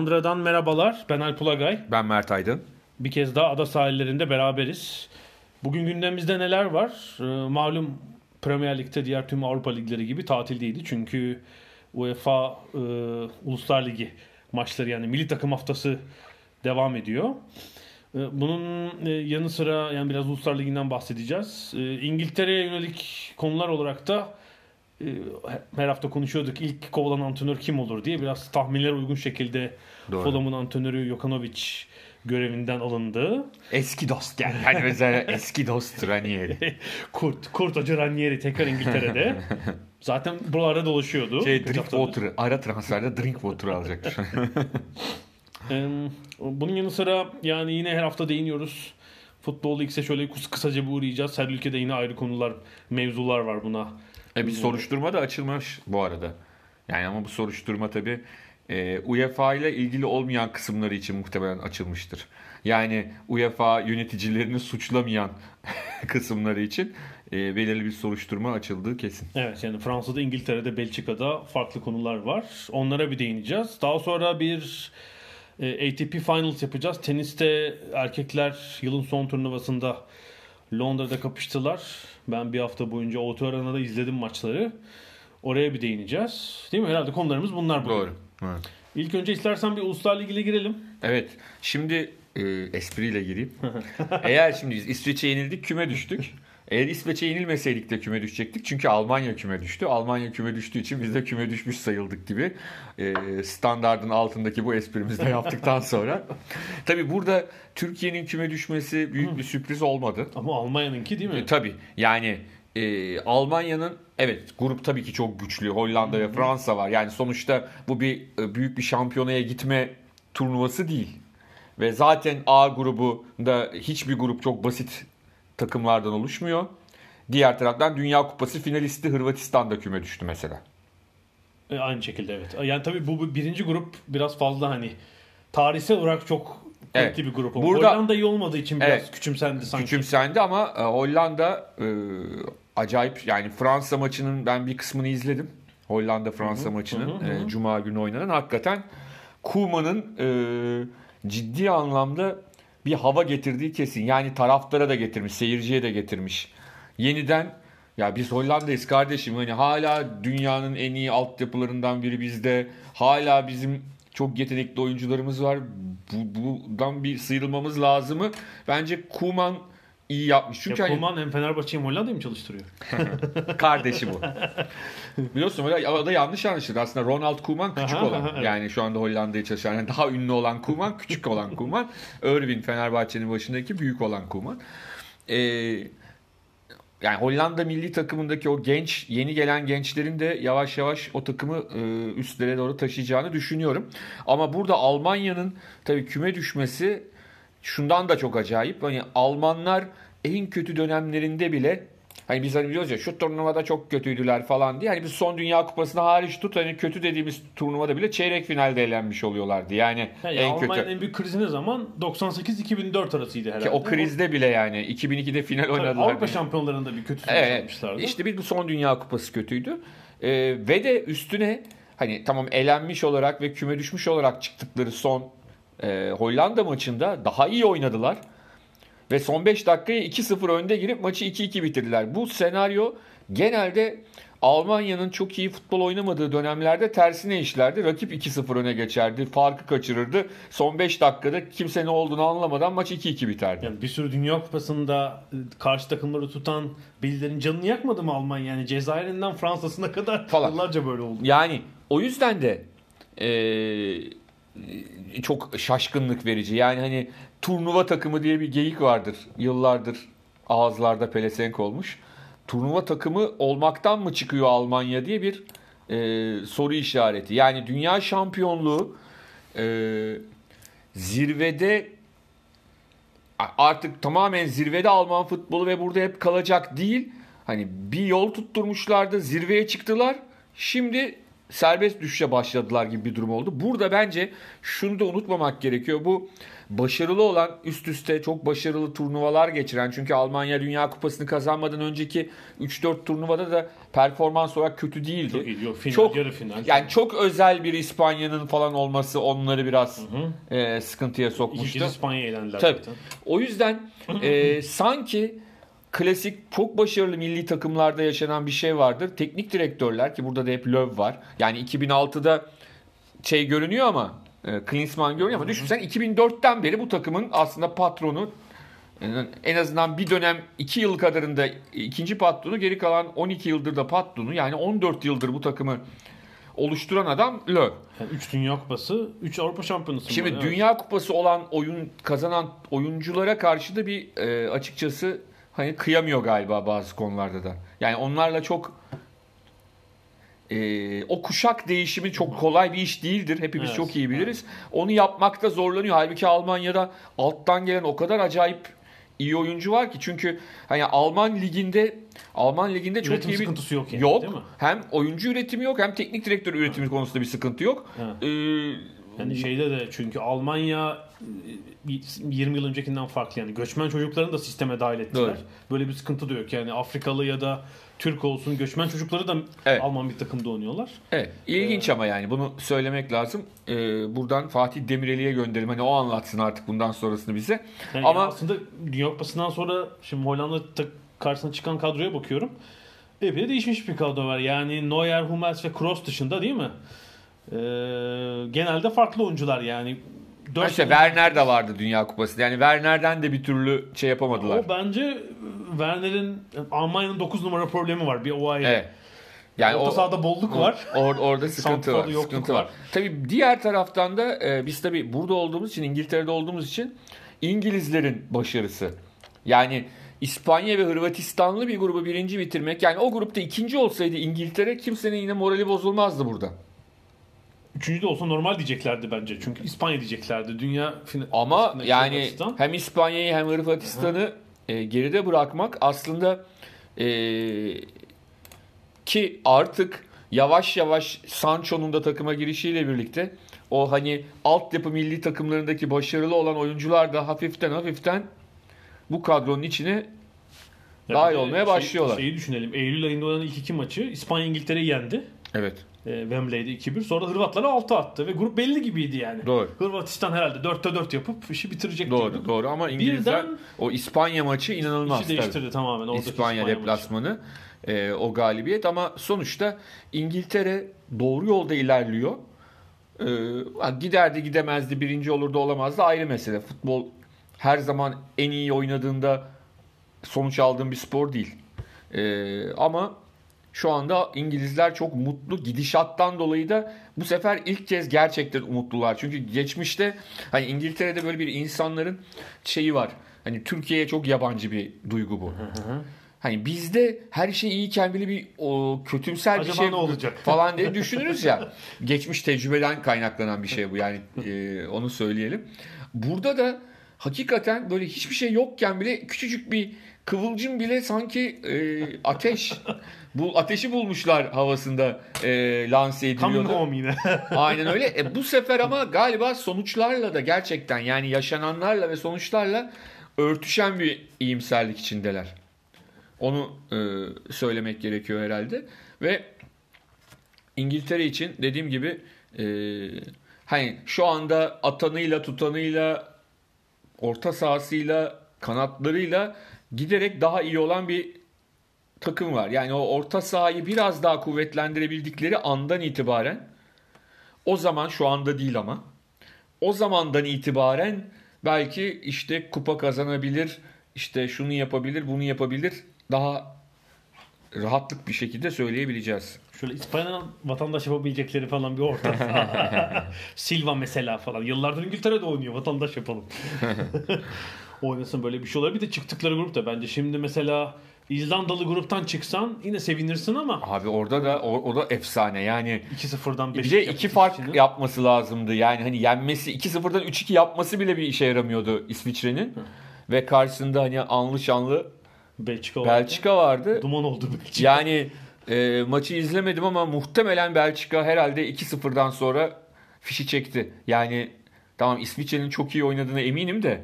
Londra'dan merhabalar. Ben Alp Ulagay. Ben Mert Aydın. Bir kez daha ada sahillerinde beraberiz. Bugün gündemimizde neler var? Ee, malum Premier Lig'de diğer tüm Avrupa ligleri gibi tatildeydi. Çünkü UEFA e, Uluslar Ligi maçları yani milli takım haftası devam ediyor. E, bunun e, yanı sıra yani biraz Uluslar Ligi'nden bahsedeceğiz. E, İngiltere'ye yönelik konular olarak da her hafta konuşuyorduk ilk kovalan antrenör kim olur diye biraz tahminlere uygun şekilde Doğru. Fulham'ın antrenörü Jokanovic görevinden alındı. Eski dost yani. Hani mesela eski dost Ranieri. Kurt, Kurt Hoca Ranieri tekrar İngiltere'de. Zaten buralarda dolaşıyordu. Şey drink water, ara transferde drink water alacaktır. Bunun yanı sıra yani yine her hafta değiniyoruz. Futbol X'e şöyle kısaca bir uğrayacağız. Her ülkede yine ayrı konular, mevzular var buna. E bir soruşturma da açılmış bu arada. Yani ama bu soruşturma tabii e, UEFA ile ilgili olmayan kısımları için muhtemelen açılmıştır. Yani UEFA yöneticilerini suçlamayan kısımları için e, belirli bir soruşturma açıldığı kesin. Evet yani Fransa'da, İngiltere'de, Belçika'da farklı konular var. Onlara bir değineceğiz. Daha sonra bir e, ATP Finals yapacağız. Teniste erkekler yılın son turnuvasında Londra'da kapıştılar. Ben bir hafta boyunca Auto Arena'da izledim maçları. Oraya bir değineceğiz. Değil mi? Herhalde konularımız bunlar bugün. Doğru. Evet. İlk önce istersen bir Uluslar Ligi'yle girelim. Evet. Şimdi e, espriyle gireyim. Eğer şimdi biz İsveç'e yenildik küme düştük. Eğer İsveç'e yenilmeseydik de küme düşecektik. Çünkü Almanya küme düştü. Almanya küme düştüğü için biz de küme düşmüş sayıldık gibi. E, standardın altındaki bu esprimizi de yaptıktan sonra. Tabii burada Türkiye'nin küme düşmesi büyük bir sürpriz olmadı. Ama Almanya'nınki değil mi? E, tabii yani e, Almanya'nın evet grup tabii ki çok güçlü. Hollanda ve Fransa var. Yani sonuçta bu bir e, büyük bir şampiyonaya gitme turnuvası değil. Ve zaten A grubunda hiçbir grup çok basit takımlardan oluşmuyor. Diğer taraftan Dünya Kupası finalisti Hırvatistan da küme düştü mesela. E, aynı şekilde evet. Yani tabii bu, bu birinci grup biraz fazla hani tarihsel olarak çok Evet. bir grup oldu. Burada- Hollanda iyi olmadığı için biraz Evet. küçümsendi sanki. Küçümsendi ama e, Hollanda e, acayip yani Fransa maçının ben bir kısmını izledim. Hollanda Fransa maçının hı hı, e, Cuma günü oynanan hakikaten Kuma'nın e, ciddi anlamda bir hava getirdiği kesin. Yani taraftara da getirmiş, seyirciye de getirmiş. Yeniden ya biz Hollanda'yız kardeşim. Hani hala dünyanın en iyi altyapılarından biri bizde. Hala bizim çok yetenekli oyuncularımız var. Bu, bundan bir sıyrılmamız lazımı. Bence Kuman iyi yapmış. Çünkü ya hani Koman hem Fenerbahçe'yi hem Hollanda'yı mı çalıştırıyor? kardeşi bu. Biliyorsun öyle o da yanlış anlaşıldı. Aslında Ronald Koeman küçük Aha, olan. aha, evet. Yani şu anda Hollanda'yı çalışan. Yani daha ünlü olan Koeman, küçük olan Koeman. Irving Fenerbahçe'nin başındaki büyük olan Koeman. Ee, yani Hollanda milli takımındaki o genç, yeni gelen gençlerin de yavaş yavaş o takımı e, üstlere doğru taşıyacağını düşünüyorum. Ama burada Almanya'nın tabii küme düşmesi şundan da çok acayip. Hani Almanlar en kötü dönemlerinde bile hani biz hani biliyoruz ya şu turnuvada çok kötüydüler falan diye. Hani biz son Dünya Kupası'nı hariç tut hani kötü dediğimiz turnuvada bile çeyrek finalde elenmiş oluyorlardı. Yani Yani en Almanya'nın kötü. en büyük krizi ne zaman? 98-2004 arasıydı herhalde. Ki o krizde bile yani 2002'de final Tabii oynadılar. Avrupa şampiyonlarında bir kötü sonuç Evet. almışlardı. İşte bir bu son Dünya Kupası kötüydü. Ee, ve de üstüne hani tamam elenmiş olarak ve küme düşmüş olarak çıktıkları son e, Hollanda maçında daha iyi oynadılar. Ve son 5 dakikaya 2-0 önde girip maçı 2-2 bitirdiler. Bu senaryo genelde Almanya'nın çok iyi futbol oynamadığı dönemlerde tersine işlerdi. Rakip 2-0 öne geçerdi. Farkı kaçırırdı. Son 5 dakikada kimse ne olduğunu anlamadan maç 2-2 biterdi. Yani bir sürü Dünya Kupası'nda e, karşı takımları tutan birilerinin canını yakmadı mı Almanya? Yani Cezayir'inden Fransa'sına kadar Falan. yıllarca böyle oldu. Yani o yüzden de e, e, çok şaşkınlık verici. Yani hani turnuva takımı diye bir geyik vardır. Yıllardır ağızlarda pelesenk olmuş. Turnuva takımı olmaktan mı çıkıyor Almanya diye bir e, soru işareti. Yani dünya şampiyonluğu e, zirvede artık tamamen zirvede Alman futbolu ve burada hep kalacak değil. Hani bir yol tutturmuşlardı, zirveye çıktılar. Şimdi serbest düşüşe başladılar gibi bir durum oldu. Burada bence şunu da unutmamak gerekiyor. Bu başarılı olan üst üste çok başarılı turnuvalar geçiren çünkü Almanya Dünya Kupası'nı kazanmadan önceki 3-4 turnuvada da performans olarak kötü değildi. Çok iyi. Yok, final, çok yarı final. yani çok özel bir İspanya'nın falan olması onları biraz e, sıkıntıya sokmuştu. kez İspanya'ya elendiler Tabii. zaten. O yüzden e, sanki klasik çok başarılı milli takımlarda yaşanan bir şey vardır. Teknik direktörler ki burada da hep Löw var. Yani 2006'da şey görünüyor ama e, Klinsmann görünüyor ama düşünsen 2004'ten beri bu takımın aslında patronu en- en azından bir dönem 2 yıl kadarında ikinci patronu geri kalan 12 yıldır da patronu yani 14 yıldır bu takımı oluşturan adam Löw. Yani 3 Dünya Kupası, 3 Avrupa Şampiyonası. Şimdi var, evet. Dünya Kupası olan oyun kazanan oyunculara karşı da bir e, açıkçası hani kıyamıyor galiba bazı konularda da. Yani onlarla çok e, o kuşak değişimi çok kolay bir iş değildir. Hepimiz Evet, çok iyi biliriz. Onu yapmakta zorlanıyor. Halbuki Almanya'da alttan gelen o kadar acayip iyi oyuncu var ki çünkü hani Alman liginde Alman liginde çok Üretim iyi bir sıkıntısı yok yani, yok. değil mi? Hem oyuncu üretimi yok hem teknik direktör üretimi konusunda bir sıkıntı yok. Evet. Ee, Yani şeyde de çünkü Almanya e, 20 yıl öncekinden farklı yani göçmen çocuklarını da sisteme dahil ettiler. Doğru. Böyle bir sıkıntı da yok. Yani Afrikalı ya da Türk olsun göçmen çocukları da Evet. Alman bir takımda oynuyorlar. Evet, ilginç ama yani bunu söylemek lazım. Ee, buradan Fatih Demireli'ye gönderelim. Hani o anlatsın artık bundan sonrasını bize. Yani ama aslında Dünya Kupası'ndan sonra şimdi Hollanda karşısına çıkan kadroya bakıyorum. Epey de değişmiş bir kadro var. Yani Neuer, Hummels ve Kroos dışında değil mi? Ee, genelde farklı oyuncular yani. Dört işte Werner de vardı Dünya Kupası. Yani Werner'den de bir türlü şey yapamadılar. O bence Werner'in Almanya'nın 9 numara problemi var. Bir o ayrı. Evet. Yani Orta o, sahada bolluk var. Or, orada sıkıntı var. Sıkıntı var. var. Tabii diğer taraftan da e, biz tabii burada olduğumuz için İngiltere'de olduğumuz için İngilizlerin başarısı. Yani İspanya ve Hırvatistanlı bir grubu birinci bitirmek. Yani o grupta ikinci olsaydı İngiltere kimsenin yine morali bozulmazdı burada. Üçüncü de olsa normal diyeceklerdi bence. Çünkü İspanya diyeceklerdi. Dünya Ama yani Hırvatistan. hem İspanya'yı hem Hırvatistan'ı e, geride bırakmak aslında e, ki artık yavaş yavaş Sancho'nun da takıma girişiyle birlikte o hani altyapı milli takımlarındaki başarılı olan oyuncular da hafiften hafiften bu kadronun içine Ya dahil olmaya şey- başlıyorlar. Şeyi düşünelim. Eylül ayında oynanan ilk iki maçı İspanya İngiltere'yi yendi. Evet. E, Wembley'de 2-1. Sonra Hırvatlara 6 attı ve grup belli gibiydi yani. Doğru. Hırvatistan herhalde 4'te 4 yapıp işi bitirecek Doğru gibi. doğru ama İngilizler Birden o İspanya maçı inanılmaz. İşi tabii. değiştirdi tamamen. Oradaki İspanya maçı. deplasmanı e, o galibiyet ama sonuçta İngiltere doğru yolda ilerliyor. E, giderdi gidemezdi birinci olurdu olamazdı ayrı mesele. Futbol her zaman en iyi oynadığında sonuç aldığın bir spor değil. E, ama şu anda İngilizler çok mutlu. Gidişattan dolayı da bu sefer ilk kez gerçekten umutlular. Çünkü geçmişte hani İngiltere'de böyle bir insanların şeyi var. Hani Türkiye'ye çok yabancı bir duygu bu. Hani bizde her şey iyiyken bile bir o kötümser bir Acaba şey ne olacak? falan diye düşünürüz ya. Geçmiş tecrübeden kaynaklanan bir şey bu yani e, onu söyleyelim. Burada da hakikaten böyle hiçbir şey yokken bile küçücük bir kıvılcım bile sanki e, ateş bu ateşi bulmuşlar havasında e, lanse Coming ediliyordu. home yine. Aynen öyle. E, bu sefer ama galiba sonuçlarla da gerçekten yani yaşananlarla ve sonuçlarla örtüşen bir iyimserlik içindeler. Onu e, söylemek gerekiyor herhalde. Ve İngiltere için dediğim gibi e, hani şu anda atanıyla tutanıyla orta sahasıyla kanatlarıyla giderek daha iyi olan bir takım var. Yani o orta sahayı biraz daha kuvvetlendirebildikleri andan itibaren o zaman şu anda değil ama o zamandan itibaren belki işte kupa kazanabilir, işte şunu yapabilir, bunu yapabilir. Daha rahatlık bir şekilde söyleyebileceğiz Şöyle İspanya'nın vatandaş yapabilecekleri falan bir orta. Silva mesela falan. Yıllardır İngiltere'de oynuyor. Vatandaş yapalım. Oynasın böyle bir şey olabilir. Bir de çıktıkları grup da bence şimdi mesela İzlandalı gruptan çıksan yine sevinirsin ama Abi orada da o, o da efsane. Yani 2-0'dan 5 bir de iki fark yapması lazımdı. Yani hani yenmesi 2-0'dan 3-2 yapması bile bir işe yaramıyordu İsviçre'nin. Ve karşısında hani anlı şanlı Belçika, vardı. Belçika vardı. Duman oldu Belçika. Yani e, maçı izlemedim ama muhtemelen Belçika herhalde 2-0'dan sonra fişi çekti. Yani tamam İsviçre'nin çok iyi oynadığına eminim de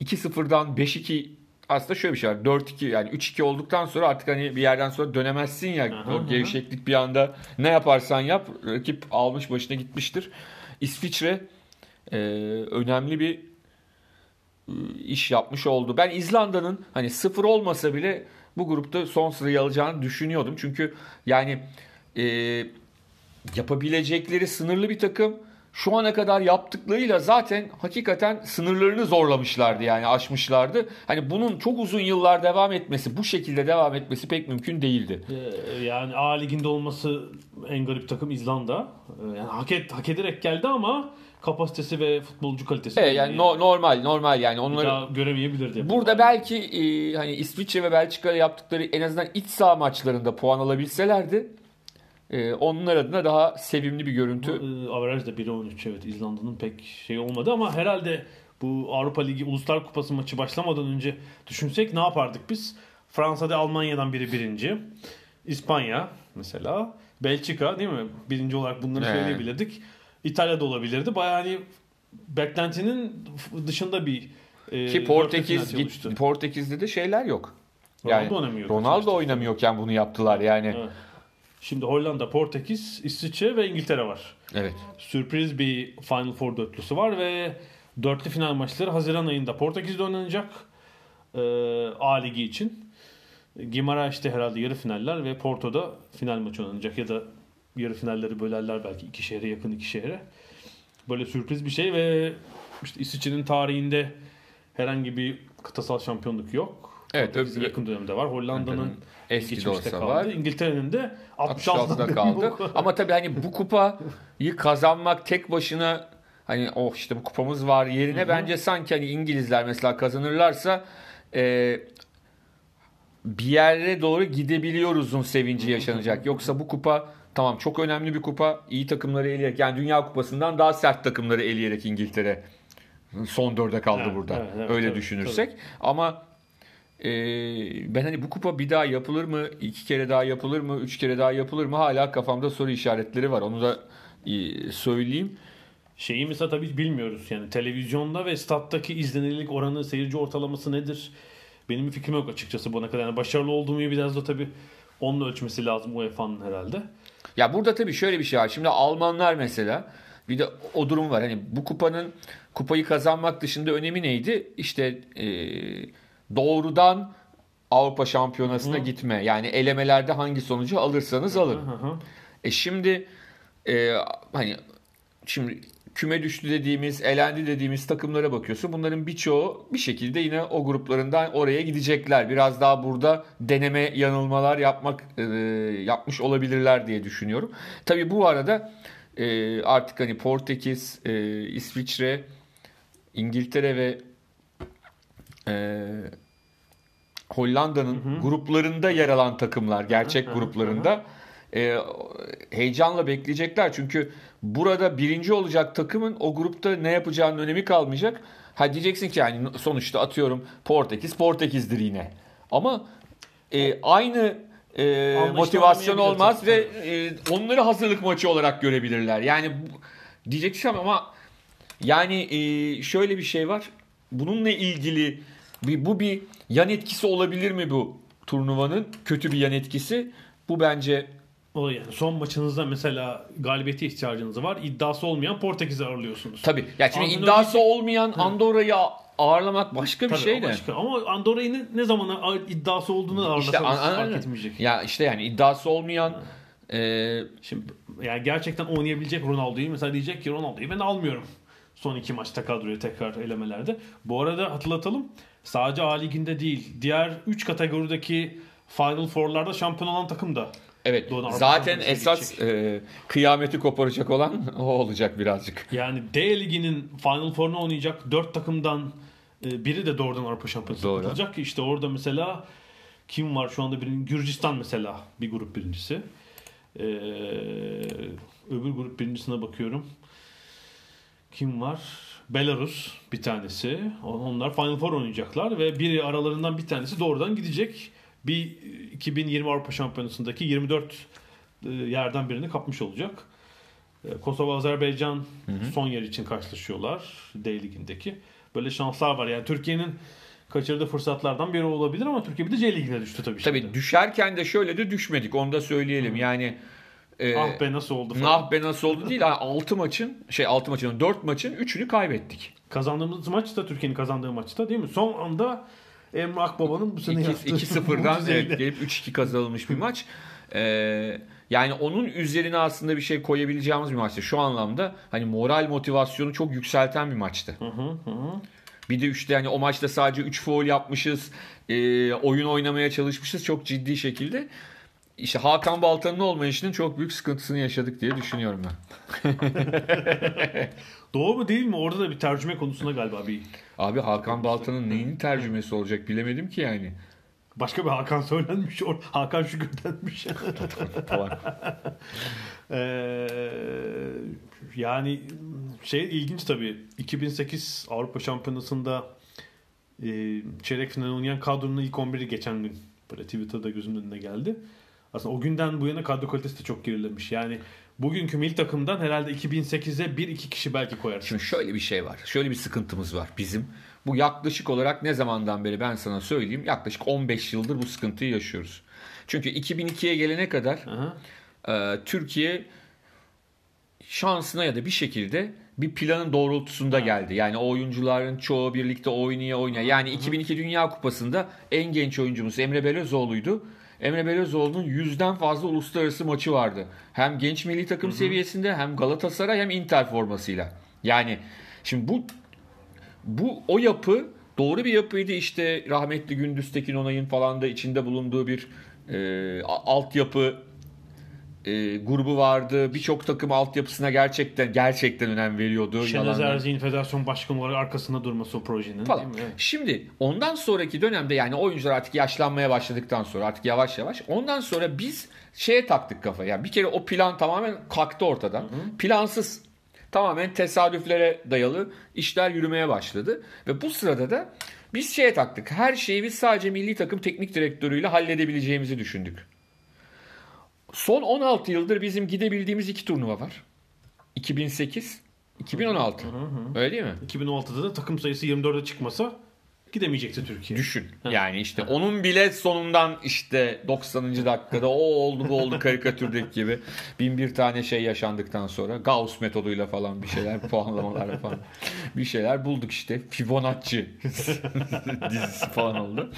2-0'dan 5-2 aslında şöyle bir şey var. 4-2 yani 3-2 olduktan sonra artık hani bir yerden sonra dönemezsin ya. Aha, o gevşeklik bir anda ne yaparsan yap rakip almış başına gitmiştir. İsviçre e, önemli bir e, iş yapmış oldu. Ben İzlanda'nın hani sıfır olmasa bile bu grupta son sırayı alacağını düşünüyordum. Çünkü yani e, yapabilecekleri sınırlı bir takım. Şu ana kadar yaptıklarıyla zaten hakikaten sınırlarını zorlamışlardı yani aşmışlardı. Hani bunun çok uzun yıllar devam etmesi, bu şekilde devam etmesi pek mümkün değildi. Ee, yani A liginde olması en garip takım İzlanda. Ee, Yani hak, et, hak ederek geldi ama kapasitesi ve futbolcu kalitesi Evet, yani no- normal normal yani bir onları daha göremeyebilirdi. Burada belki e, hani İsviçre ve Belçika yaptıkları en azından iç saha maçlarında puan alabilselerdi e, onlar adına daha sevimli bir görüntü. Ee, Averaj da 1.13 evet İzlanda'nın pek şey olmadı ama herhalde bu Avrupa Ligi Uluslar Kupası maçı başlamadan önce düşünsek ne yapardık biz? Fransa'da Almanya'dan biri birinci. İspanya mesela. Belçika değil mi? Birinci olarak bunları söyleyebilirdik. İtalya'da olabilirdi. Bayağı hani beklentinin dışında bir e, Ki Portekiz git, Portekiz'de de şeyler yok. Ronaldo oynamıyor. Ronaldo oynamıyorken bunu yaptılar yani. Evet. Şimdi Hollanda, Portekiz, İsviçre ve İngiltere var. Evet. sürpriz bir Final Four dörtlüsü var ve dörtlü final maçları Haziran ayında Portekiz'de oynanacak ee, A Ligi için. Gimaraş'ta herhalde yarı finaller ve Porto'da final maçı oynanacak ya da yarı finalleri bölerler belki iki şehre yakın iki şehre. Böyle sürpriz bir şey ve işte İsviçre'nin tarihinde herhangi bir kıtasal şampiyonluk yok. Evet, öbür- yakın dönemde var. Hollanda'nın Eski de olsa kaldı. var. İngiltere'nin de 66'da 66'da kaldı. Ama tabii hani bu kupayı kazanmak tek başına hani oh işte bu kupamız var yerine bence sanki hani İngilizler mesela kazanırlarsa e, bir yere doğru gidebiliyoruzun sevinci yaşanacak. Yoksa bu kupa tamam çok önemli bir kupa. iyi takımları eleyerek yani Dünya Kupası'ndan daha sert takımları eleyerek İngiltere son dörde kaldı Evet, burada. evet, evet, Öyle tabii, düşünürsek. Ama e, ben hani bu kupa bir daha yapılır mı? iki kere daha yapılır mı? Üç kere daha yapılır mı? Hala kafamda soru işaretleri var. Onu da e, söyleyeyim. Şeyi mesela tabii bilmiyoruz yani televizyonda ve stat'taki izlenirlik oranı seyirci ortalaması nedir? Benim bir fikrim yok açıkçası buna kadar. Yani başarılı olduğumu biraz da tabii onun ölçmesi lazım UEFA'nın herhalde. Ya burada tabii şöyle bir şey var. Şimdi Almanlar mesela bir de o durum var. Hani bu kupanın kupayı kazanmak dışında önemi neydi? İşte e, doğrudan Avrupa Şampiyonası'na Hı. gitme. Yani elemelerde hangi sonucu alırsanız alın. Hı hı. E şimdi e, hani şimdi küme düştü dediğimiz, elendi dediğimiz takımlara bakıyorsun. Bunların birçoğu bir şekilde yine o gruplarından oraya gidecekler. Biraz daha burada deneme yanılmalar yapmak e, yapmış olabilirler diye düşünüyorum. Tabii bu arada e, artık hani Portekiz, e, İsviçre, İngiltere ve e, Hollanda'nın gruplarında yer alan takımlar, gerçek Hı hı, gruplarında e, heyecanla bekleyecekler. Çünkü burada birinci olacak takımın o grupta ne yapacağının önemi kalmayacak. Ha diyeceksin ki yani sonuçta atıyorum Portekiz, Portekiz'dir yine. Ama e, aynı e, motivasyon olmaz ve e, onları hazırlık maçı olarak görebilirler. Yani bu- diyeceksin ama yani e, şöyle bir şey var. Bununla ilgili bir, bu bir yan etkisi olabilir mi bu turnuvanın? Kötü bir yan etkisi. Bu bence O yani son maçınızda mesela galibiyete ihtiyacınız var. İddiası olmayan Portekiz'i ağırlıyorsunuz. tabii. Ya şimdi Andorra iddiası olmayan Andorra'yı ağırlamak başka bir Tabii, şey de. başka. Ama Andorra'yı ne, ne zaman iddiası olduğunu ağırlasanız İşte an- an- fark etmeyecek. Ya işte yani iddiası olmayan e, Şimdi yani gerçekten oynayabilecek Ronaldo'yu mesela diyecek ki Ronaldo'yu ben almıyorum. Son iki maçta kadroya tekrar elemelerde. Bu arada hatırlatalım. Sadece A Ligi'nde değil. Diğer 3 kategorideki Final Four'larda şampiyon olan takım da Evet. Avrupa zaten esas e, kıyameti koparacak olan o olacak birazcık. Yani D liginin Final Four'unu oynayacak 4 takımdan e, biri de doğrudan Avrupa Şampiyonası'na Doğru. katılacak ki işte orada mesela kim var şu anda birinci Gürcistan mesela bir grup birincisi. Ee, öbür grup birincisine bakıyorum. Kim var? Belarus bir tanesi. Onlar Final Four oynayacaklar ve biri aralarından bir tanesi doğrudan gidecek. Bir 2020 Avrupa Şampiyonası'ndaki 24 e, yerden birini kapmış olacak. E, Kosova, Azerbaycan son yer için karşılaşıyorlar D ligindeki. Böyle şanslar var. Yani Türkiye'nin kaçırdığı fırsatlardan biri olabilir ama Türkiye bir de C ligine düştü tabii. Tabii şimdi. düşerken de şöyle de düşmedik. Onu da söyleyelim. Yani e, Ah be nasıl oldu falan. nah be nasıl oldu değil. 6 maçın şey 6 maçın 4 maçın 3'ünü kaybettik. Kazandığımız maç da Türkiye'nin kazandığı maçta değil mi? Son anda Emre Akbaba'nın bu sene 2 yaptığı 2-0'dan mucizeyle. evet, gelip 3-2 kazanılmış bir maç. E, yani onun üzerine aslında bir şey koyabileceğimiz bir maçtı. Şu anlamda hani moral motivasyonu çok yükselten bir maçtı. Hı hı hı. Bir de işte hani o maçta sadece 3 foul yapmışız. e, oyun oynamaya çalışmışız çok ciddi şekilde. İşte Hakan Baltan'ın olmayışının çok büyük sıkıntısını yaşadık diye düşünüyorum ben. Doğru mu değil mi? Orada da bir tercüme konusunda galiba bir Abi Hakan Baltan'ın neyin tercümesi olacak bilemedim ki yani. başka bir Hakan söylenmiş. Or- Hakan Şükür denmiş. Falan. Ee, yani şey ilginç tabii. 2008 Avrupa Şampiyonası'nda e, çeyrek final oynayan kadronun ilk 11'i geçen gün böyle Twitter'da gözümün önüne geldi. Aslında o günden bu yana kadro kalitesi de çok gerilemiş. Yani bugünkü milli takımdan herhalde 2008'e bir iki kişi belki koyarsın. Şimdi şöyle bir şey var. Şöyle bir sıkıntımız var bizim. Bu yaklaşık olarak ne zamandan beri ben sana söyleyeyim. Yaklaşık 15 yıldır bu sıkıntıyı yaşıyoruz. Çünkü 2002'ye gelene kadar Aha. e, Türkiye şansına ya da bir şekilde bir planın doğrultusunda geldi. Yani o oyuncuların çoğu birlikte oynaya oynaya. Yani 2002 Dünya Kupası'nda en genç oyuncumuz Emre Belözoğlu'ydu. Emre Belözoğlu'nun yüzden fazla uluslararası maçı vardı. Hem genç milli takım seviyesinde hem Galatasaray hem Inter formasıyla. Yani şimdi bu bu o yapı doğru bir yapıydı işte rahmetli Gündüz Tekin Onay'ın falan da içinde bulunduğu bir e, altyapı e, grubu vardı. Birçok takım altyapısına gerçekten gerçekten önem veriyordu. Yalandan. Erzi'nin federasyon başkanı olarak arkasında durması o projenin. falan. değil mi? Evet. Şimdi ondan sonraki dönemde yani oyuncular artık yaşlanmaya başladıktan sonra artık yavaş yavaş ondan sonra biz şeye taktık kafa. Yani bir kere o plan tamamen kalktı ortadan. Plansız tamamen tesadüflere dayalı işler yürümeye başladı ve bu sırada da biz şeye taktık. Her şeyi biz sadece milli takım teknik direktörüyle halledebileceğimizi düşündük. Son 16 yıldır bizim gidebildiğimiz iki turnuva var. 2008, 2016. Öyle değil mi? 2016'da da takım sayısı 24'e çıkmasa gidemeyecekti Türkiye. Düşün. Yani işte onun bile sonundan işte 90. dakikada o oldu bu oldu karikatürdeki gibi bin bir tane şey yaşandıktan sonra Gauss metoduyla falan bir şeyler puanlamalar falan bir şeyler bulduk işte. Fibonacci dizisi falan oldu.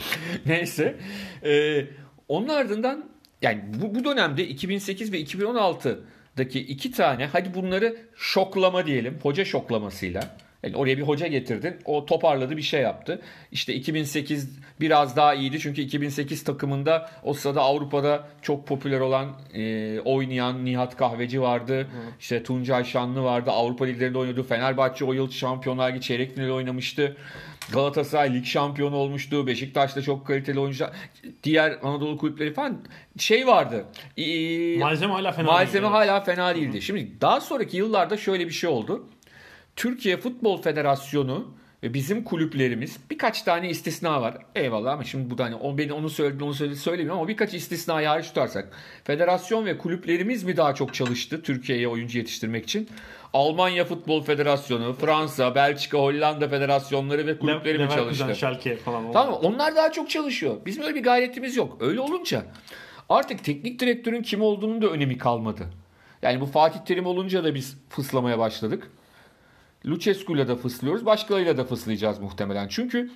Neyse. Ee, onun ardından yani bu, bu dönemde 2008 ve 2016'daki iki tane hadi bunları şoklama diyelim. Hoca şoklamasıyla. Yani oraya bir hoca getirdin. O toparladı bir şey yaptı. İşte 2008 biraz daha iyiydi. Çünkü 2008 takımında o sırada Avrupa'da çok popüler olan e, oynayan Nihat Kahveci vardı. İşte Tuncay Şanlı vardı. Avrupa liglerinde oynadı. Fenerbahçe o yıl Şampiyonlar Ligi çeyrek finali oynamıştı. Galatasaray lig şampiyonu olmuştu. Beşiktaş'ta çok kaliteli oyuncular. Diğer Anadolu kulüpleri falan şey vardı. Ee, Malzeme hala fena Malzeme değil. hala fena değildi. Şimdi daha sonraki yıllarda şöyle bir şey oldu. Türkiye Futbol Federasyonu ve bizim kulüplerimiz birkaç tane istisna var. Eyvallah ama şimdi bu da hani o beni onu söyledi onu söyledi söylemiyorum ama birkaç istisnayı hariç tutarsak. Federasyon ve kulüplerimiz mi daha çok çalıştı Türkiye'ye oyuncu yetiştirmek için? Almanya Futbol Federasyonu, Fransa, Belçika, Hollanda federasyonları ve kulüpleri mi Leverkusen, çalıştı? Schalke falan. oldu. Tamam onlar daha çok çalışıyor. Bizim öyle bir gayretimiz yok. Öyle olunca artık teknik direktörün kim olduğunun da önemi kalmadı. Yani bu Fatih Terim olunca da biz fıslamaya başladık. Lucescu'yla da fıslıyoruz. Başkalarıyla da fıslayacağız muhtemelen. Çünkü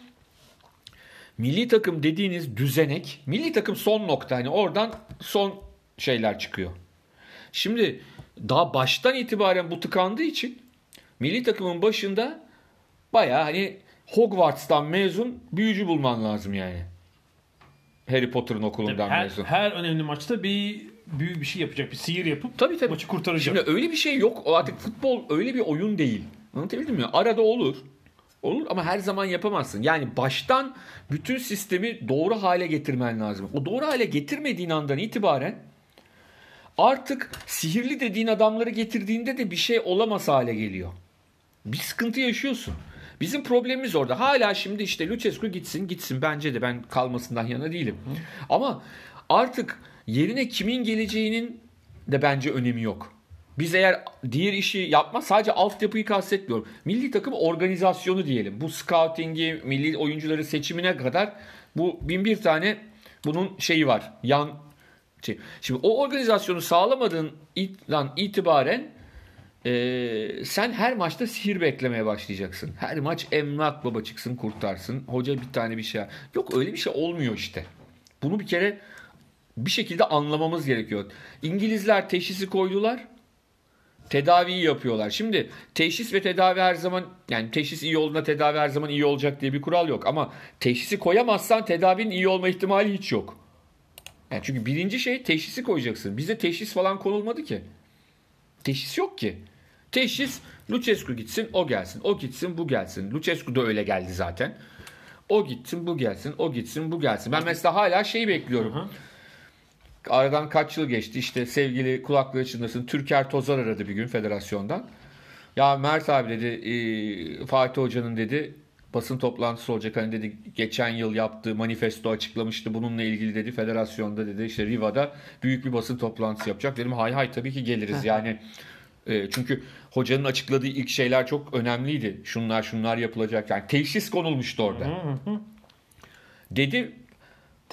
milli takım dediğiniz düzenek, milli takım son nokta. Hani oradan son şeyler çıkıyor. Şimdi daha baştan itibaren bu tıkandığı için milli takımın başında baya hani Hogwarts'tan mezun büyücü bulman lazım yani. Harry Potter'ın okulundan her, mezun. her önemli maçta bir büyük bir şey yapacak. Bir sihir yapıp Tabii, tabii. maçı kurtaracak. Şimdi öyle bir şey yok. O artık futbol öyle bir oyun değil. Anlatabildim mi? Arada olur. Olur ama her zaman yapamazsın. Yani baştan bütün sistemi doğru hale getirmen lazım. O doğru hale getirmediğin andan itibaren artık sihirli dediğin adamları getirdiğinde de bir şey olamaz hale geliyor. Bir sıkıntı yaşıyorsun. Bizim problemimiz orada. Hala şimdi işte Lucescu gitsin gitsin bence de ben kalmasından yana değilim. Ama artık yerine kimin geleceğinin de bence önemi yok. Biz eğer diğer işi yapma sadece altyapıyı kastetmiyorum. Milli takım organizasyonu diyelim. Bu scouting'i, milli oyuncuları seçimine kadar bu bin bir tane bunun şeyi var. Yan şey. Şimdi o organizasyonu sağlamadığın an itibaren ee, sen her maçta sihir beklemeye başlayacaksın. Her maç emlak baba çıksın kurtarsın. Hoca bir tane bir şey. Yok öyle bir şey olmuyor işte. Bunu bir kere bir şekilde anlamamız gerekiyor. İngilizler teşhisi koydular. Tedaviyi yapıyorlar. Şimdi teşhis ve tedavi her zaman yani teşhis iyi olduğunda tedavi her zaman iyi olacak diye bir kural yok. Ama teşhisi koyamazsan tedavinin iyi olma ihtimali hiç yok. Yani çünkü birinci şey teşhisi koyacaksın. Bize teşhis falan konulmadı ki. Teşhis yok ki. Teşhis Lucescu gitsin o gelsin. O gitsin bu gelsin. Lucescu da öyle geldi zaten. O gitsin bu gelsin. O gitsin bu gelsin. Ben mesela hala şeyi bekliyorum. Hı hı. Aradan kaç yıl geçti? İşte sevgili kulaklığı çınlasın. Türker Tozar aradı bir gün federasyondan. Ya Mert abi dedi e, Fatih Hoca'nın dedi basın toplantısı olacak. Hani dedi geçen yıl yaptığı manifesto açıklamıştı. Bununla ilgili dedi federasyonda dedi işte Riva'da büyük bir basın toplantısı yapacak. Dedim hay hay tabii ki geliriz. Yani e, çünkü hocanın açıkladığı ilk şeyler çok önemliydi. Şunlar şunlar yapılacak. Yani teşhis konulmuştu orada. Dedi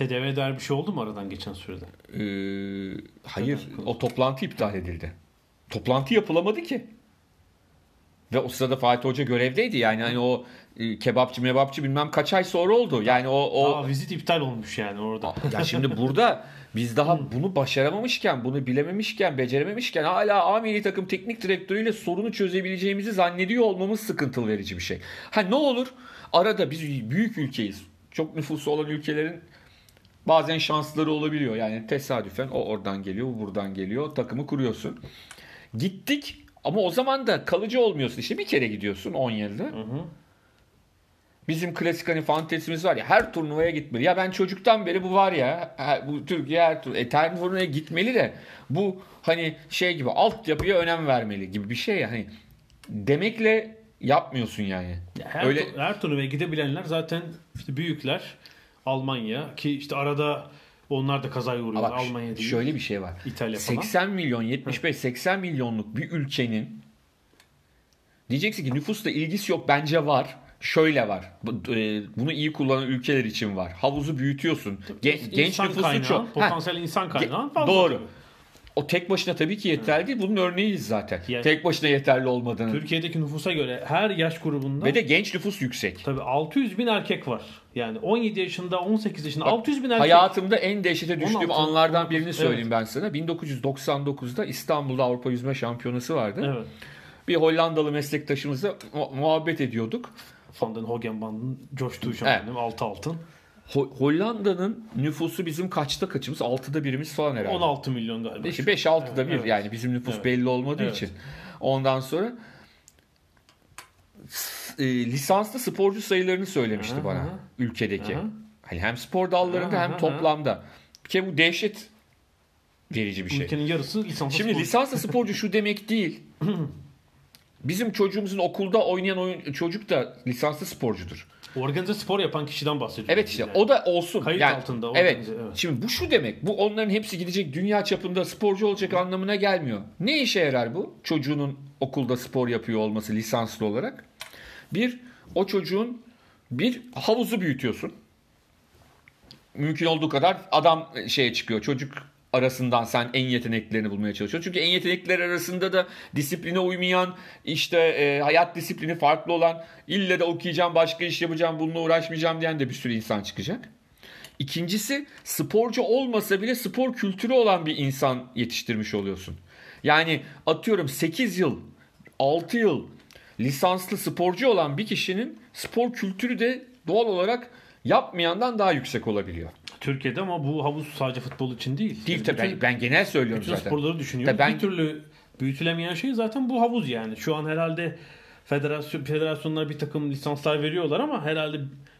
Tedavi eder bir şey oldu mu aradan geçen sürede? Ee, hayır o toplantı iptal edildi. Toplantı yapılamadı ki. Ve o sırada Fatih Hoca görevdeydi yani hani o e, kebapçı mebapçı bilmem kaç ay sonra oldu. Yani o o Aa, vizit iptal olmuş yani orada. ya şimdi burada biz daha bunu başaramamışken, bunu bilememişken, becerememişken hala A milli takım teknik direktörüyle sorunu çözebileceğimizi zannediyor olmamız sıkıntılı verici bir şey. Ha ne olur? Arada biz büyük ülkeyiz. Çok nüfusu olan ülkelerin bazen şansları olabiliyor. Yani tesadüfen o oradan geliyor, bu buradan geliyor. Takımı kuruyorsun. Gittik ama o zaman da kalıcı olmuyorsun. İşte bir kere gidiyorsun 10 yılda. Bizim klasik hani fantezimiz var ya her turnuvaya gitmeli. Ya ben çocuktan beri bu var ya bu Türkiye her tur e, turnuvaya gitmeli de bu hani şey gibi altyapıya önem vermeli gibi bir şey ya hani demekle yapmıyorsun yani. Ya Her, Öyle her turnuvaya gidebilenler zaten işte büyükler Almanya ki işte arada onlar da kazaya uğruyor. Bak, Almanya değil. şöyle bir şey var. İtalya falan. 80 milyon 75-80 milyonluk bir ülkenin diyeceksin ki nüfusla ilgisi yok bence var. Şöyle var. E, Bunu iyi kullanan ülkeler için var. Havuzu büyütüyorsun. Gen- genç nüfusu kaynağı, çok. Ha, Potansiyel insan kaynağı fazla. doğru. tabii. O tek başına tabii ki yeterli değil. Bunun örneğiyiz zaten. Yani- tek başına yeterli olmadığını. Türkiye'deki nüfusa göre her yaş grubunda Ve de genç nüfus yüksek. tabii 600 bin erkek var. Yani 17 yaşında 18 yaşında 600 bin erkek. Hayatımda en dehşete düştüğüm 16, anlardan 19, birini söyleyeyim ben sana. 1999'da İstanbul'da Avrupa Yüzme Şampiyonası vardı. Evet. Bir Hollandalı meslektaşımızla mu- muhabbet ediyorduk. Van den Hogenband'ın coştuğu Evet. şampiyon 6 altın. Ho- Hollanda'nın nüfusu bizim kaçta kaçımız? 6'da birimiz falan herhalde. 16 milyon galiba. 5-6'da bir Evet. yani bizim nüfus Evet. belli olmadığı Evet. için. Ondan sonra e, lisanslı sporcu sayılarını söylemişti Aha. bana ülkedeki. Aha. Hani hem spor dallarında Aha, hem aha. toplamda. Bir kere bu dehşet verici bir şey. Ülkenin yarısı lisanslı Şimdi sporcu. lisanslı sporcu şu demek değil. Bizim çocuğumuzun okulda oynayan oyun, çocuk da lisanslı sporcudur. Organize spor yapan kişiden bahsediyoruz. Evet işte yani. o da olsun. Kayıt yani, altında Evet. organize, evet. Şimdi bu şu demek. Bu onların hepsi gidecek dünya çapında sporcu olacak anlamına gelmiyor. Ne işe yarar bu? Çocuğunun okulda spor yapıyor olması lisanslı olarak. Bir, o çocuğun bir havuzu büyütüyorsun. Mümkün olduğu kadar adam şeye çıkıyor. Çocuk arasından sen en yeteneklerini bulmaya çalışıyorsun. Çünkü en yetenekler arasında da disipline uymayan, işte e, hayat disiplini farklı olan, ille de okuyacağım, başka iş yapacağım, bununla uğraşmayacağım diyen de bir sürü insan çıkacak. İkincisi sporcu olmasa bile spor kültürü olan bir insan yetiştirmiş oluyorsun. Yani atıyorum 8 yıl, 6 yıl lisanslı sporcu olan bir kişinin spor kültürü de doğal olarak yapmayandan daha yüksek olabiliyor. Türkiye'de ama bu havuz sadece futbol için değil. Değil Yani tabii. bütün- Ben, genel söylüyorum bütün zaten. sporları düşünüyoruz. Tabii ben- Bir türlü büyütülemeyen şey zaten bu havuz yani. Şu an herhalde federasyon federasyonlar bir takım lisanslar veriyorlar ama herhalde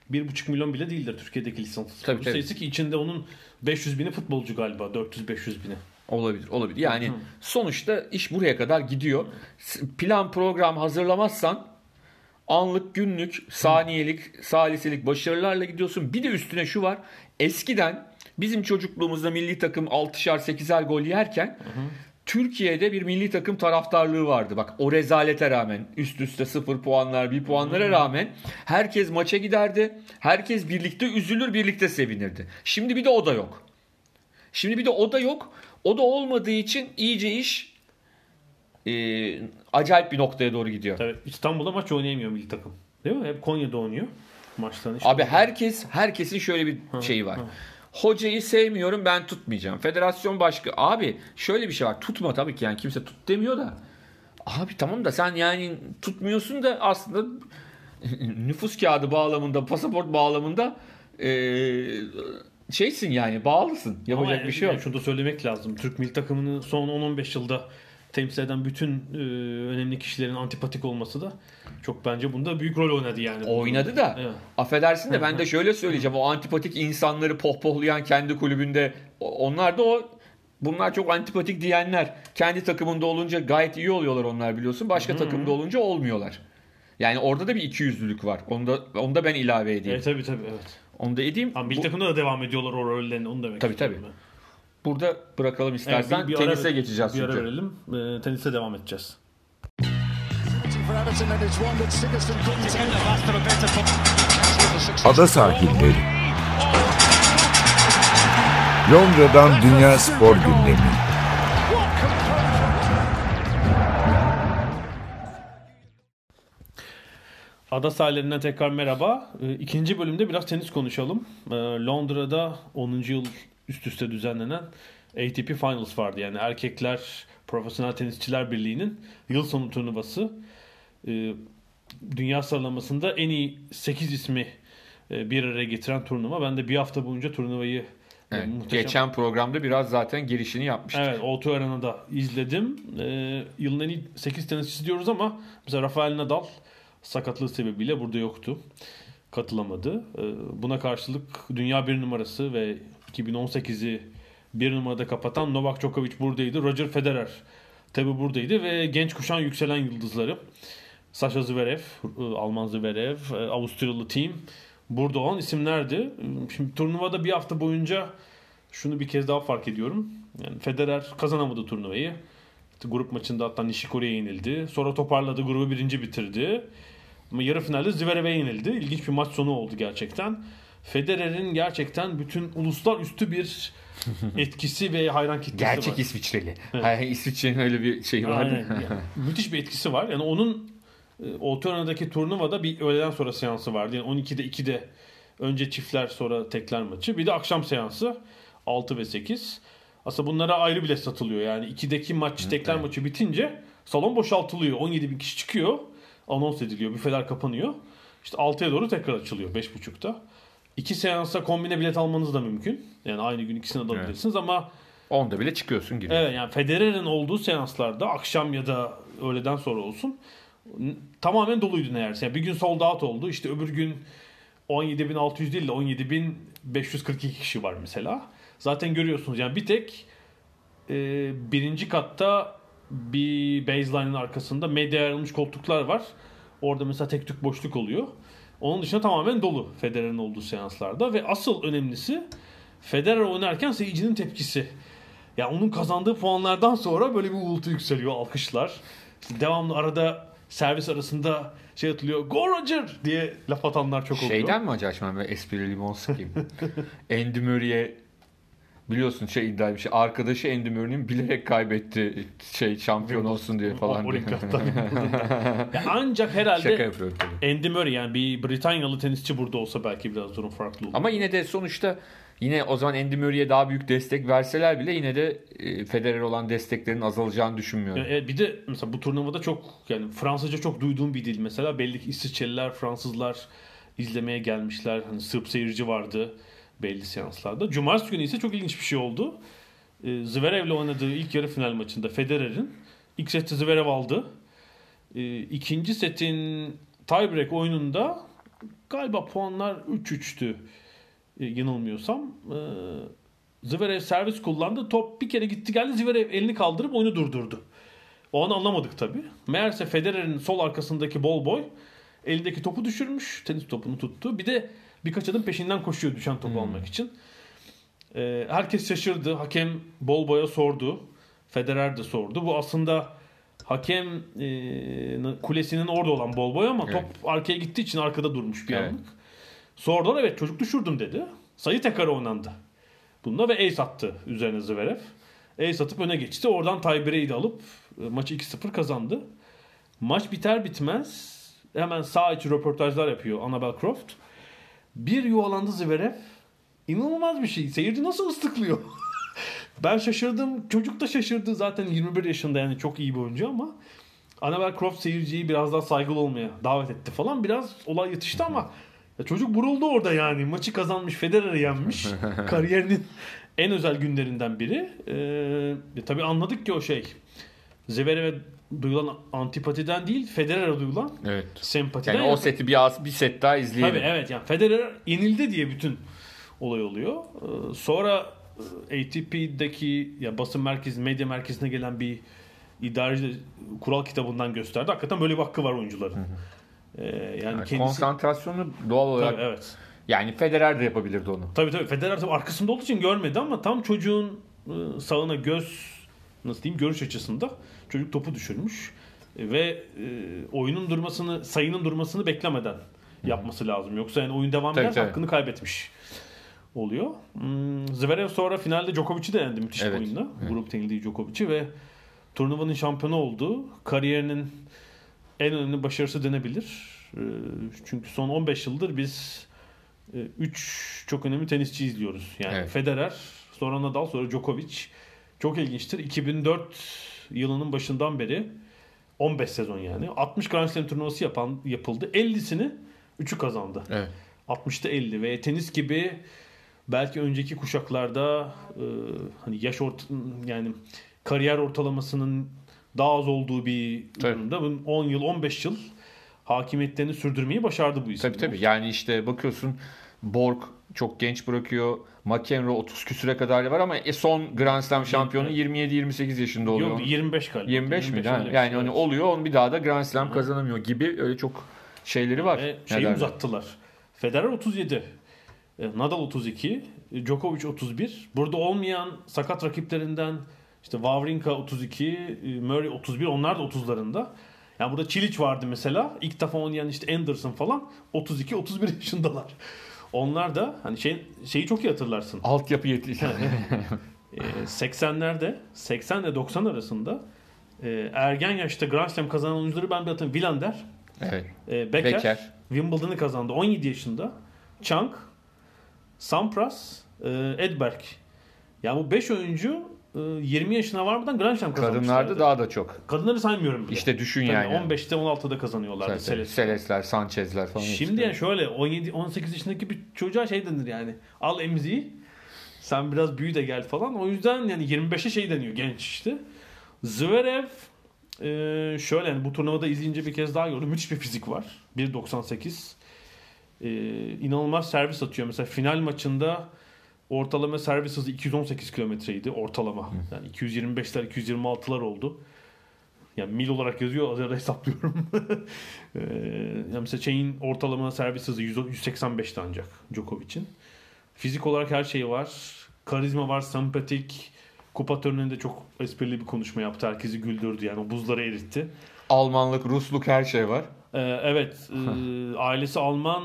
1,5 milyon bile değildir Türkiye'deki lisans Tabii, tabii. sayısı ki içinde onun 500 bini futbolcu galiba 400-500 bini. Olabilir, olabilir. Yani sonuçta iş buraya kadar gidiyor. Plan program hazırlamazsan anlık, günlük, saniyelik, saliselik başarılarla gidiyorsun. Bir de üstüne şu var. Eskiden bizim çocukluğumuzda milli takım 6'şar 8'er gol yerken Türkiye'de bir milli takım taraftarlığı vardı. Bak o rezalete rağmen üst üste 0 puanlar, 1 puanlara rağmen herkes maça giderdi. Herkes birlikte üzülür, birlikte sevinirdi. Şimdi bir de o da yok. Şimdi bir de o da yok. O da olmadığı için iyice iş e, acayip bir noktaya doğru gidiyor. Tabii İstanbul'da maç oynayamıyor milli takım. Değil mi? Hep Konya'da oynuyor maçlarını. işte. Abi herkes herkesin şöyle bir şeyi var. Hocayı sevmiyorum ben tutmayacağım. Federasyon başka. Abi şöyle bir şey var. Tutma tabii ki yani kimse tut demiyor da. Abi tamam da sen yani tutmuyorsun da aslında nüfus kağıdı bağlamında, pasaport bağlamında eee, şeysin yani bağlısın. Yapacak Ama bir şey yok. yani şunu da söylemek lazım. Türk milli takımını son 10-15 yılda temsil eden bütün e, önemli kişilerin antipatik olması da çok bence bunda büyük rol oynadı yani. Oynadı da Evet. affedersin de ben de şöyle söyleyeceğim. O antipatik insanları pohpohlayan kendi kulübünde onlar da o bunlar çok antipatik diyenler. Kendi takımında olunca gayet iyi oluyorlar onlar biliyorsun. Başka takımda olunca olmuyorlar. Yani orada da bir ikiyüzlülük var. Onu da, onu da ben ilave edeyim. Evet tabii tabii evet. Onu da edeyim. Ama milli Bu- takımda da devam ediyorlar o rollerini onu demek Tabii, tabii. ben. Burada bırakalım Evet, istersen. bir- bir ara- Tenise geçeceğiz Bir ara çünkü. verelim. E, tenise devam edeceğiz. Ada sahilleri. Londra'dan Dünya Spor Gündemi. Ada sahillerinden tekrar merhaba. E, İkinci bölümde biraz tenis konuşalım. E, Londra'da 10. yıl üst üste düzenlenen ATP Finals vardı. Yani Erkekler Profesyonel Tenisçiler Birliği'nin yıl sonu turnuvası. E, Dünya sıralamasında en iyi 8 ismi e, bir araya getiren turnuva. Ben de bir hafta boyunca turnuvayı e, Evet, muhteşem- Geçen programda biraz zaten girişini yapmıştık. Evet, O2 Arena'da izledim. Ee, yılın en iyi 8 tenisçisi diyoruz ama mesela Rafael Nadal sakatlığı sebebiyle burada yoktu. Katılamadı. Ee, buna karşılık dünya bir numarası ve 2018'i bir numarada kapatan Novak Djokovic buradaydı. Roger Federer tabi buradaydı ve genç kuşağın yükselen yıldızları Sasha Zverev, e, Alman Zverev, e, Avusturyalı team burada olan isimlerdi. Şimdi turnuvada bir hafta boyunca şunu bir kez daha fark ediyorum. Yani Federer kazanamadı turnuvayı. Grup maçında hatta Nishikori'ye yenildi. Sonra toparladı, grubu birinci bitirdi. Ama yarı finalde Zverev'e yenildi. İlginç bir maç sonu oldu gerçekten. Federer'in gerçekten bütün uluslararası bir etkisi ve hayran kitlesi Gerçek var. İsviçreli. Hayır, İsviçre'nin öyle bir şeyi vardı. Aynen. Yani müthiş bir etkisi var. Yani onun e, Otorana'daki turnuvada bir öğleden sonra seansı vardı. Yani 12'de 2'de önce çiftler sonra tekler maçı. Bir de akşam seansı 6 ve 8. Aslında bunlara ayrı bile satılıyor. Yani 2'deki maç tekler maçı bitince salon boşaltılıyor. 17 bin kişi çıkıyor. Anons ediliyor. Büfeler kapanıyor. İşte 6'ya doğru tekrar açılıyor 5.30'da. İki seansa kombine bilet almanız da mümkün. Yani aynı gün ikisini de alabilirsiniz ama Onda bile çıkıyorsun giriyor. Evet yani Federer'in olduğu seanslarda akşam ya da öğleden sonra olsun tamamen doluydu neredeyse. Yani bir gün sold out oldu. İşte öbür gün 17.600 değil de 17.542 kişi var mesela. Zaten görüyorsunuz yani bir tek e, birinci katta bir baseline'ın arkasında medya ayrılmış koltuklar var. Orada mesela tek tük boşluk oluyor. Onun dışında tamamen dolu Federer'in olduğu seanslarda ve asıl önemlisi Federer oynarken seyircinin tepkisi. Ya onun kazandığı puanlardan sonra böyle bir uğultu yükseliyor, alkışlar. İşte devamlı arada servis arasında şey atılıyor. Go Roger diye laf atanlar çok oluyor. Şeyden mi acaba ben espri limon sıkayım? Andy Murray'e biliyorsun şey iddia etmiş. Arkadaşı Andy Murray'nin bilerek kaybetti şey şampiyon olsun diye falan. diye. Ya ancak herhalde Şaka yapıyorum tabii. Andy Murray yani bir Britanyalı tenisçi burada olsa belki biraz durum farklı olur. Ama yine de sonuçta yine o zaman Andy Murray'e daha büyük destek verseler bile yine de e, Federer olan desteklerin azalacağını düşünmüyorum. E, bir de mesela bu turnuvada çok yani Fransızca çok duyduğum bir dil mesela belli ki İsviçreliler, Fransızlar izlemeye gelmişler. Hani Sırp seyirci vardı. Belli seanslarda. Cumartesi günü ise çok ilginç bir şey oldu. E, Zverev'le oynadığı ilk yarı final maçında Federer'in ilk seti Zverev aldı. E, ikinci setin tiebreak oyununda galiba puanlar 3-3'tü e, yanılmıyorsam. E, Zverev servis kullandı. Top bir kere gitti geldi. Zverev elini kaldırıp oyunu durdurdu. O an anlamadık tabii. Meğerse Federer'in sol arkasındaki bol boy elindeki topu düşürmüş. Tenis topunu tuttu. Bir de birkaç adım peşinden koşuyor düşen topu almak için. Ee, herkes şaşırdı. Hakem bol boya sordu. Federer de sordu. Bu aslında hakem e, kulesinin orada olan bol boy ama Evet. top arkaya gittiği için arkada durmuş bir Evet. anlık. Sordular evet çocuk düşürdüm dedi. Sayı tekrar oynandı. Bunda ve ace attı üzerine Zverev. Ace atıp öne geçti. Oradan tiebreak'i de alıp e, maçı 2-0 kazandı. Maç biter bitmez hemen sağ içi röportajlar yapıyor Annabel Croft. Bir yuvalandı Zverev. İnanılmaz bir şey. Seyirci nasıl ıslıklıyor? ben şaşırdım. Çocuk da şaşırdı. Zaten 21 yaşında yani çok iyi bir oyuncu ama Annabel Croft seyirciyi biraz daha saygılı olmaya davet etti falan. Biraz olay yatıştı ama ya çocuk buruldu orada yani. Maçı kazanmış, Federer'i yenmiş. Kariyerinin en özel günlerinden biri. Ee, tabii anladık ki o şey Zverev'e duyulan antipatiden değil, Federer'e duyulan Evet. sempatiden. Yani o seti bir, bir set daha izleyelim. Tabii evet yani Federer yenildi diye bütün olay oluyor. Ee, sonra e, ATP'deki ya basın merkezi, medya merkezine gelen bir idareci kural kitabından gösterdi. Hakikaten böyle bir hakkı var oyuncuların. Ee, yani Yani kendisi Konsantrasyonu doğal olarak Tabii, evet. yani Federer de yapabilirdi onu. Tabii tabii Federer tabii arkasında olduğu için görmedi ama tam çocuğun e, sağına göz nasıl diyeyim görüş açısında çocuk topu düşürmüş E, ve e, oyunun durmasını sayının durmasını beklemeden yapması lazım. Yoksa yani oyun devam tabii. hakkını kaybetmiş oluyor. Hmm, Zverev sonra finalde Djokovic'i de yendi müthiş bir Evet, oyunla. evet. Grupta yenildiği Djokovic'i ve turnuvanın şampiyonu oldu. Kariyerinin en önemli başarısı denebilir. E, Çünkü son 15 yıldır biz 3 çok önemli tenisçi izliyoruz. Yani Evet. Federer, sonra Nadal, sonra Djokovic. Çok ilginçtir. 2004 yılının başından beri 15 sezon yani. 60 Grand Slam turnuvası yapan yapıldı. 50'sini 3'ü kazandı. Evet. 60'ta 50 ve tenis gibi belki önceki kuşaklarda e, hani yaş ort yani kariyer ortalamasının daha az olduğu bir durumda bunun 10 yıl 15 yıl hakimiyetlerini sürdürmeyi başardı bu isimler. Tabii tabii. Yani işte bakıyorsun Borg çok genç bırakıyor. McEnroe 30 küsüre kadar var ama e, son Grand Slam şampiyonu 27-28 yaşında oluyor. Yok 25 galiba. 25 mi? öyle Yani, yani hani oluyor onu bir daha da Grand Slam kazanamıyor gibi öyle çok şeyleri var. Ve şeyi Neler? uzattılar. Federer 37. e, Nadal 32. e, Djokovic 31. Burada olmayan sakat rakiplerinden işte Wawrinka 32, e, Murray 31 onlar da 30'larında. Yani burada Çiliç vardı mesela. İlk defa oynayan işte Anderson falan 32 31 yaşındalar. Onlar da hani şey şeyi çok iyi hatırlarsın. Altyapı yetişti. Ee, 80'lerde 80 ile 90 arasında e, ergen yaşta Grand Slam kazanan oyuncuları ben bir hatırlıyorum. Wilander, evet. e, Becker, Becker. Wimbledon'ı kazandı 17 yaşında. Chang, Sampras, e, Edberg. Yani bu 5 oyuncu e, 20 yaşına varmadan Grand Slam kazanmışlardı. Kadınlarda daha da çok. Kadınları saymıyorum bile. İşte düşün Tabii yani. 15'te 16'da kazanıyorlardı. Tabii, tabii. Seles. Selesler, Sanchez'ler falan. Şimdi yani şöyle 17 18 yaşındaki bir çocuğa şey denir yani. Al emziği. Sen biraz büyü de gel falan. O yüzden yani 25'e şey deniyor genç işte. Zverev e, şöyle yani bu turnuvada izleyince bir kez daha gördüm. Müthiş bir fizik var. 1.98. E, inanılmaz servis atıyor. Mesela final maçında ortalama servis hızı 218 kilometreydi ortalama. Yani 225'ler 226'lar oldu. Yani mil olarak yazıyor az ara hesaplıyorum. Ee, yani mesela şeyin ortalama servis hızı 100 185'ti ancak Djokovic'in. Fizik olarak her şeyi var. Karizma var, sempatik. Kupa töreninde çok esprili bir konuşma yaptı. Herkesi güldürdü yani o buzları eritti. Almanlık, Rusluk her şey var. Ee, evet, e, ailesi Alman.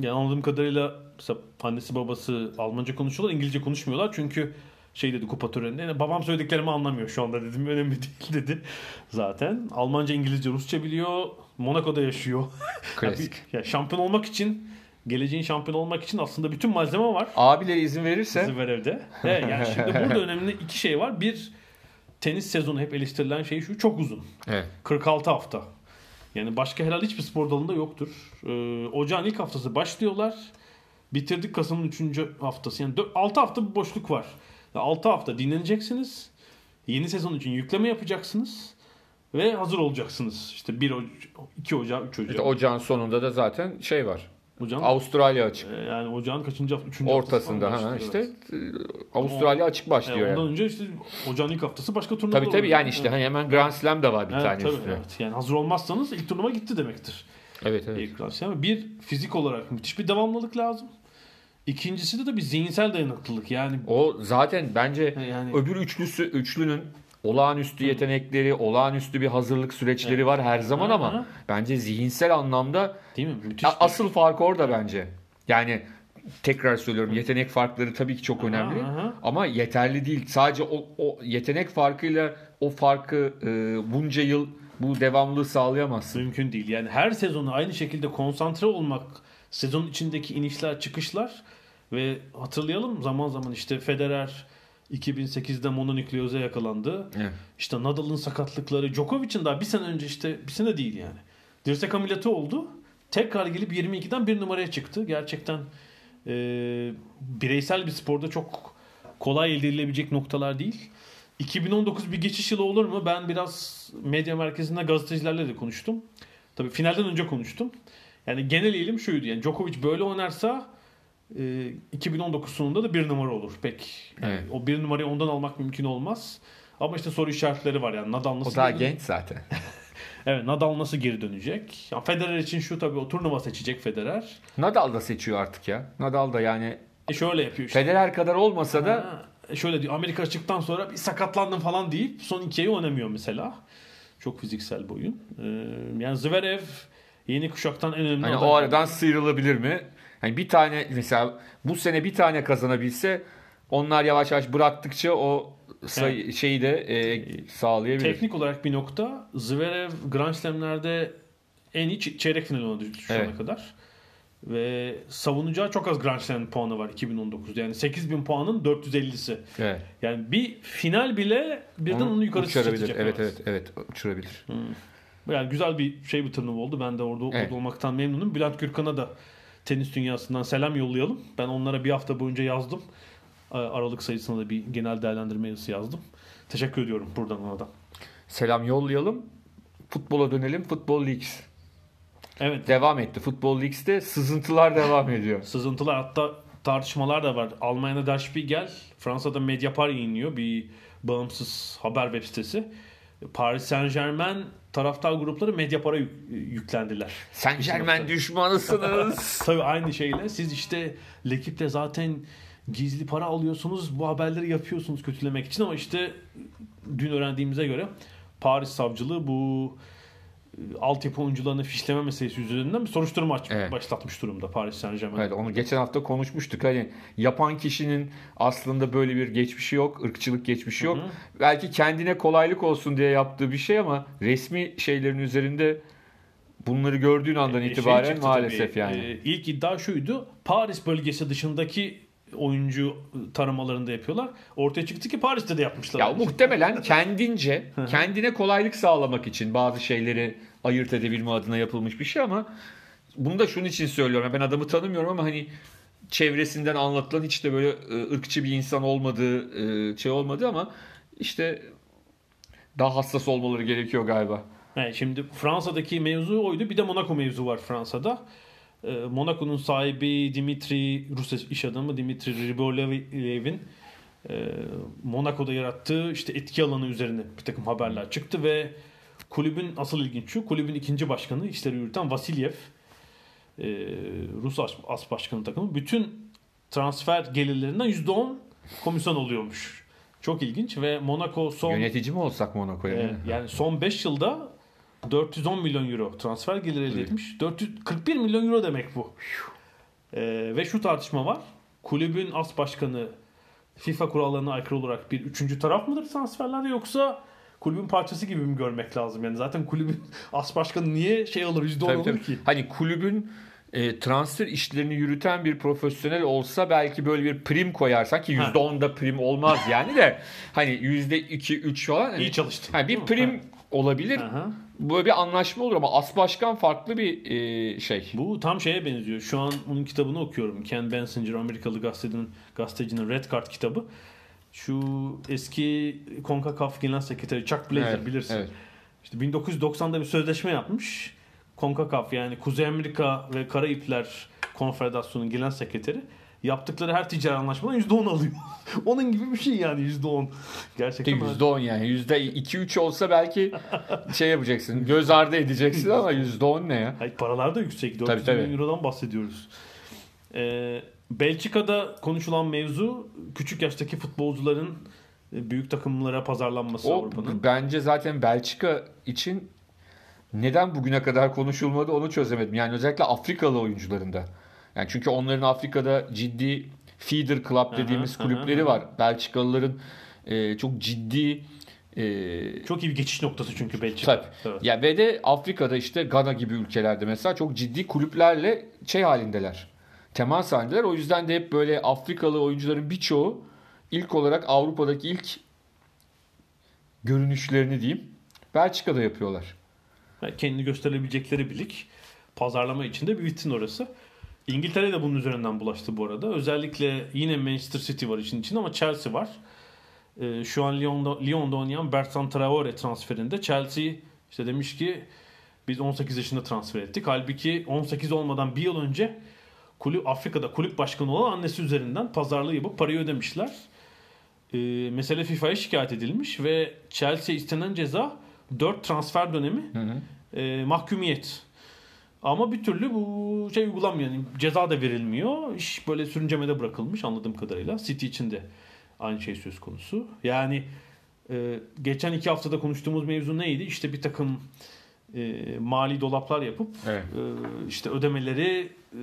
Yani anladığım kadarıyla mesela annesi babası Almanca konuşuyorlar, İngilizce konuşmuyorlar. Çünkü şey dedi kupa töreninde. Yani babam söylediklerimi anlamıyor şu anda dedim. Önemli değil dedi. Zaten Almanca, İngilizce, Rusça biliyor. Monaco'da yaşıyor. Klasik. ya şampiyon olmak için, geleceğin şampiyon olmak için aslında bütün malzeme var. Abileri izin verirse Zverev'de. Evet, yani şimdi burada önemli iki şey var. Bir, tenis sezonu hep eleştirilen şey şu çok uzun. evet. 46 hafta. Yani başka herhalde hiçbir spor dalında yoktur. Ee, ocağın ilk haftası başlıyorlar. Bitirdik Kasım'ın 3. haftası. Yani 6 hafta bir boşluk var. 6 hafta dinleneceksiniz. Yeni sezon için yükleme yapacaksınız. Ve hazır olacaksınız. İşte 1 Oca 2 Ocağı, 3 Ocağı. İşte ocağın sonunda da zaten şey var. Ocağın, Avustralya açık. e, yani ocağın kaçıncı hafta? 3. Ortasında ha işte e, Avustralya açık başlıyor Yani yani. ondan önce işte ocağın ilk haftası başka turnuvalar Tabii tabii oluyor. yani işte hani hemen Grand Slam da var bir Evet, tane tabii, üstüne. evet. Yani hazır olmazsanız ilk turnuva gitti demektir. Evet evet. İlk Grand Slam. Bir fizik olarak müthiş bir devamlılık lazım. İkincisi de de bir zihinsel dayanıklılık. Yani O zaten bence Yani- öbür üçlüsü üçlünün olağanüstü yetenekleri, olağanüstü bir hazırlık süreçleri var her zaman ama hı. bence zihinsel anlamda değil mi? Müthiş. Asıl fark orada bence. Yani tekrar söylüyorum yetenek farkları tabii ki çok önemli aha. ama yeterli değil. Sadece o, o yetenek farkıyla o farkı e, bunca yıl bu devamlılığı sağlayamazsın. Mümkün değil. Yani her sezonu aynı şekilde konsantre olmak, sezon içindeki inişler çıkışlar ve hatırlayalım zaman zaman işte Federer 2008'de mononükleoza yakalandı. Evet. İşte Nadal'ın sakatlıkları, Djokovic'in daha bir sene önce işte bir sene değil yani. Dirsek ameliyatı oldu. Tekrar gelip 22'den bir numaraya çıktı. Gerçekten e, bireysel bir sporda çok kolay elde edilebilecek noktalar değil. 2019 bir geçiş yılı olur mu? Ben biraz medya merkezinde gazetecilerle de konuştum. Tabii finalden önce konuştum. Yani genel eğilim şuydu. Yani Djokovic böyle oynarsa e, 2019 sonunda da bir numara olur. Pek. Yani Evet. O bir numarayı ondan almak mümkün olmaz. Ama işte soru işaretleri var yani. Nadal nasıl O daha genç zaten. Evet Nadal nasıl geri dönecek? Ya Federer için şu tabii o turnuva seçecek Federer. Nadal da seçiyor artık ya. Nadal da yani E şöyle yapıyor işte. Federer kadar olmasa da Ha, e şöyle diyor Amerika açıktan sonra bir sakatlandım falan deyip son iki ayı oynamıyor mesela. Çok fiziksel bir oyun. Ee, yani Zverev yeni kuşaktan en önemli hani o aradan sıyrılabilir mi? Hani bir tane mesela bu sene bir tane kazanabilse onlar yavaş yavaş bıraktıkça o sayı, şeyi de e, sağlayabilir. Teknik olarak bir nokta. Zverev Grand Slam'lerde en iyi çeyrek final oynadı şu ana Evet. kadar. Ve savunacağı çok az Grand Slam puanı var 2019'da. Yani 8000 puanın 450'si. Evet. Yani bir final bile birden onu, yukarı uçurabilir. sıçratacak. Evet evet evet uçurabilir. Yani güzel bir şey bir turnuva oldu. Ben de orada, Evet. orada olmaktan memnunum. Bülent Gürkan'a da tenis dünyasından selam yollayalım. Ben onlara bir hafta boyunca yazdım. Aralık sayısına da bir genel değerlendirme yazısı yazdım. Teşekkür ediyorum buradan ona da. Selam yollayalım. Futbola dönelim. Futbol Leagues. Evet. Devam etti. Futbol Leagues'te sızıntılar devam ediyor. Sızıntılar hatta tartışmalar da var. Almanya'da Der Spiegel, Fransa'da Mediapart yayınlıyor bir bağımsız haber web sitesi. Paris Saint Germain taraftar grupları Mediapart'a yük- yüklendiler. Sen Germen düşmanısınız. Tabii aynı şeyle siz işte Lekip'te zaten gizli para alıyorsunuz bu haberleri yapıyorsunuz kötülemek için ama işte dün öğrendiğimize göre Paris savcılığı bu altyapı oyuncularını fişleme meselesi üzerinden bir soruşturma aç- Evet. başlatmış durumda Paris Saint Germain. evet, onu geçen hafta konuşmuştuk. Hani yapan kişinin aslında böyle bir geçmişi yok, ırkçılık geçmişi yok. Belki kendine kolaylık olsun diye yaptığı bir şey ama resmi şeylerin üzerinde bunları gördüğün andan E, şey itibaren çıktı maalesef tabii, yani. e, ilk iddia şuydu. Paris bölgesi dışındaki oyuncu taramalarında yapıyorlar. Ortaya çıktı ki Paris'te de yapmışlar. Ya şeyi. muhtemelen kendince, kendine kolaylık sağlamak için bazı şeyleri ayırt edebilme adına yapılmış bir şey ama bunu da şunun için söylüyorum. Ben adamı tanımıyorum ama hani çevresinden anlatılan hiç de böyle e, ırkçı bir insan olmadığı, e, şey olmadı ama işte daha hassas olmaları gerekiyor galiba. Yani şimdi Fransa'daki mevzu oydu. Bir de Monaco mevzu var Fransa'da. Ee, Monaco'nun sahibi Dimitri, Rus iş adamı Dimitri Ribolev'in e, Monaco'da yarattığı işte etki alanı üzerine bir takım haberler çıktı ve kulübün asıl ilginç şu kulübün ikinci başkanı işleri yürüten Vasilyev e, Rus as, başkanı takımı bütün transfer gelirlerinden %10 komisyon oluyormuş. Çok ilginç ve Monaco son Yönetici mi olsak Monaco'ya? ee, yani son 5 yılda 410 milyon euro transfer geliri elde etmiş. 441 milyon euro demek bu. Ee, ve şu tartışma var. Kulübün as başkanı FIFA kurallarına aykırı olarak bir üçüncü taraf mıdır transferlerde yoksa kulübün parçası gibi mi görmek lazım? Yani zaten kulübün as başkanı niye şey alır %10 Tabii, alır tabii. ki? Hani kulübün e, transfer işlerini yürüten bir profesyonel olsa belki böyle bir prim koyarsan ki Ha. %10'da prim olmaz yani de hani %2 3 falan hani, İyi çalıştın. hani bir prim Ha. olabilir. Aha. Böyle bir anlaşma olur ama as başkan farklı bir e, şey. Bu tam şeye benziyor. Şu an onun kitabını okuyorum. Ken Bensinger Amerikalı gazetecinin, gazetecinin Red Card kitabı. Şu eski CONCACAF Genel Sekreteri Chuck Blazer Evet, bilirsin. evet. İşte 1990'da bir sözleşme yapmış. CONCACAF yani Kuzey Amerika ve Karayipler Konfederasyonu'nun genel sekreteri yaptıkları her ticari anlaşmadan %10 alıyor. Onun gibi bir şey yani %10. Gerçekten %10 yani. %2-3 olsa belki şey yapacaksın. Göz ardı edeceksin ama %10 ne ya? Hayır, paralar da yüksek. 400 Tabii, tabii. eurodan bahsediyoruz. Ee, Belçika'da konuşulan mevzu küçük yaştaki futbolcuların e, büyük takımlara pazarlanması Avrupa'nın. bence zaten Belçika için neden bugüne kadar konuşulmadı onu çözemedim. Yani özellikle Afrikalı oyuncularında. Yani çünkü onların Afrika'da ciddi feeder club dediğimiz aha, kulüpleri aha. var. Belçikalıların e, çok ciddi e, Çok iyi bir geçiş noktası çünkü Belçika. Tabii. Evet. Ya ve de Afrika'da işte Gana gibi ülkelerde mesela çok ciddi kulüplerle şey halindeler. Temas halindeler. O yüzden de hep böyle Afrikalı oyuncuların birçoğu ilk olarak Avrupa'daki ilk görünüşlerini diyeyim Belçika'da yapıyorlar. Yani kendini gösterebilecekleri bir lig. Pazarlama için de bir vitrin orası. İngiltere de bunun üzerinden bulaştı bu arada. Özellikle yine Manchester City var için içinde ama Chelsea var. Ee, şu an Lyon'da, Lyon'da oynayan Bertrand Traore transferinde Chelsea işte demiş ki biz 18 yaşında transfer ettik. Halbuki 18 olmadan bir yıl önce kulüp Afrika'da kulüp başkanı olan annesi üzerinden pazarlığı yapıp parayı ödemişler. Ee, mesele FIFA'ya şikayet edilmiş ve Chelsea istenen ceza 4 transfer dönemi e, mahkumiyet. Ama bir türlü bu şey uygulanmıyor. Yani ceza da verilmiyor. İş böyle sürüncemede bırakılmış anladığım kadarıyla. City için de aynı şey söz konusu. Yani e, geçen iki haftada konuştuğumuz mevzu neydi? İşte bir takım e, mali dolaplar yapıp Evet. e, işte ödemeleri e,